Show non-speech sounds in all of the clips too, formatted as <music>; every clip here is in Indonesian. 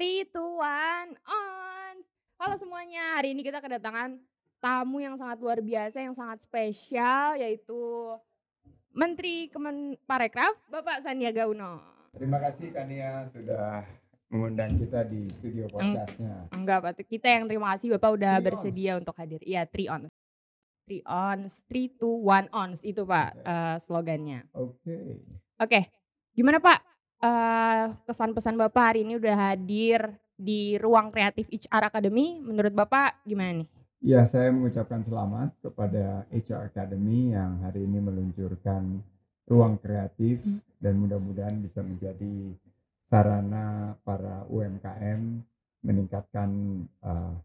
three, two, one, on. Halo semuanya, hari ini kita kedatangan tamu yang sangat luar biasa, yang sangat spesial, yaitu Menteri Kemenparekraf, Bapak Sandiaga Uno. Terima kasih Kania sudah mengundang kita di studio podcastnya. Enggak, Pak. Kita yang terima kasih Bapak udah Three bersedia ons. untuk hadir. Iya, three on. Three ons, three, two, one ons. Itu Pak Oke. eh, slogannya. Oke. Oke, gimana Pak? Eh, kesan pesan Bapak hari ini udah hadir di ruang kreatif HR Academy. Menurut Bapak gimana nih? Ya, saya mengucapkan selamat kepada HR Academy yang hari ini meluncurkan ruang kreatif Hmm. dan mudah-mudahan bisa menjadi sarana para UMKM meningkatkan uh,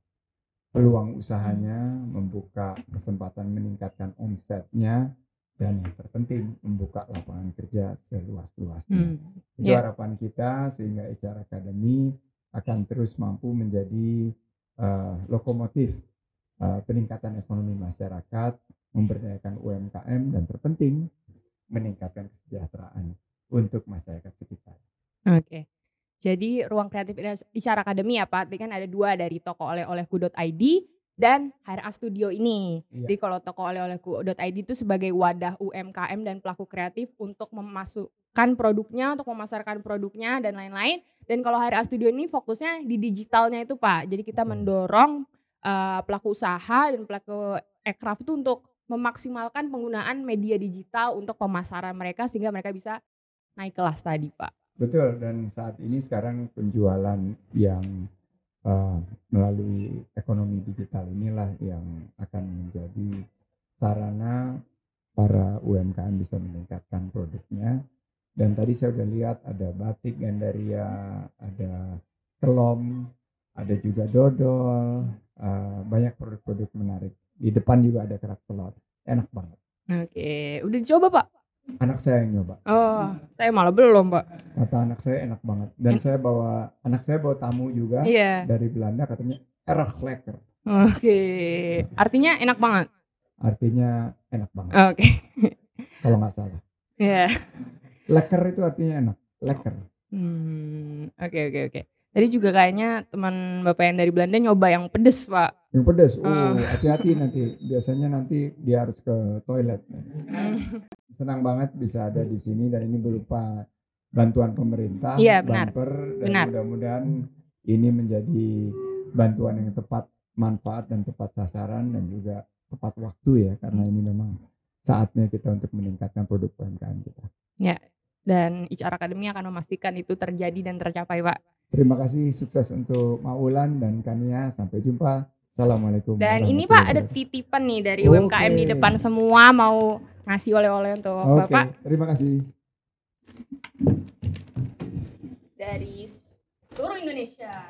peluang usahanya, membuka kesempatan meningkatkan omsetnya, dan yang terpenting membuka lapangan kerja seluas-luasnya. Itu Ya. harapan kita sehingga HR Academy akan terus mampu menjadi uh, lokomotif uh, peningkatan ekonomi masyarakat, memberdayakan UMKM dan terpenting meningkatkan kesejahteraan untuk masyarakat sekitar. Oke. Jadi ruang kreatif HR Academy ya Pak, tadi kan ada dua dari toko oleh-olehku.id dan HRA Studio ini. Iya. Jadi kalau toko oleh-olehku.id itu sebagai wadah UMKM dan pelaku kreatif untuk memasukkan produknya, untuk memasarkan produknya dan lain-lain. Dan kalau HRA Studio ini fokusnya di digitalnya itu Pak. Jadi kita mendorong eh, pelaku usaha dan pelaku aircraft itu untuk memaksimalkan penggunaan media digital untuk pemasaran mereka sehingga mereka bisa naik kelas tadi Pak. Betul dan saat ini sekarang penjualan yang uh, melalui ekonomi digital inilah yang akan menjadi sarana para UMKM bisa meningkatkan produknya. Dan tadi saya udah lihat ada batik Gandaria, ada kelom, ada juga dodol, uh, banyak produk-produk menarik. Di depan juga ada kerak telur, enak banget. Oke, udah dicoba Pak? Anak saya yang nyoba, Oh, saya malah belum Pak. Kata anak saya enak banget. Dan saya bawa anak saya bawa tamu juga Iya. dari Belanda katanya erg lekker, Oke, artinya enak banget. artinya enak banget Oke, <laughs> kalau nggak salah. ya. Lekker itu artinya enak, lekker. Hmm, oke oke oke. Tadi juga kayaknya teman bapak yang dari Belanda nyoba yang pedes Pak. Yang pedas, Oh. uh, hati-hati nanti. Biasanya nanti dia harus ke toilet. Senang banget bisa ada di sini dan ini berupa bantuan pemerintah, Iya, benar. bumper, dan Benar. mudah-mudahan ini menjadi bantuan yang tepat manfaat dan tepat sasaran dan juga tepat waktu ya karena ini memang saatnya kita untuk meningkatkan produk UMKM kita. Dan HR Academy akan memastikan itu terjadi dan tercapai Pak. Terima kasih sukses untuk Maulan dan Kania. Sampai jumpa. Assalamualaikum. Dan ini Pak ada titipan nih dari Oke. UMKM di depan semua mau ngasih oleh-oleh untuk Oke, Bapak terima kasih. Dari seluruh Indonesia.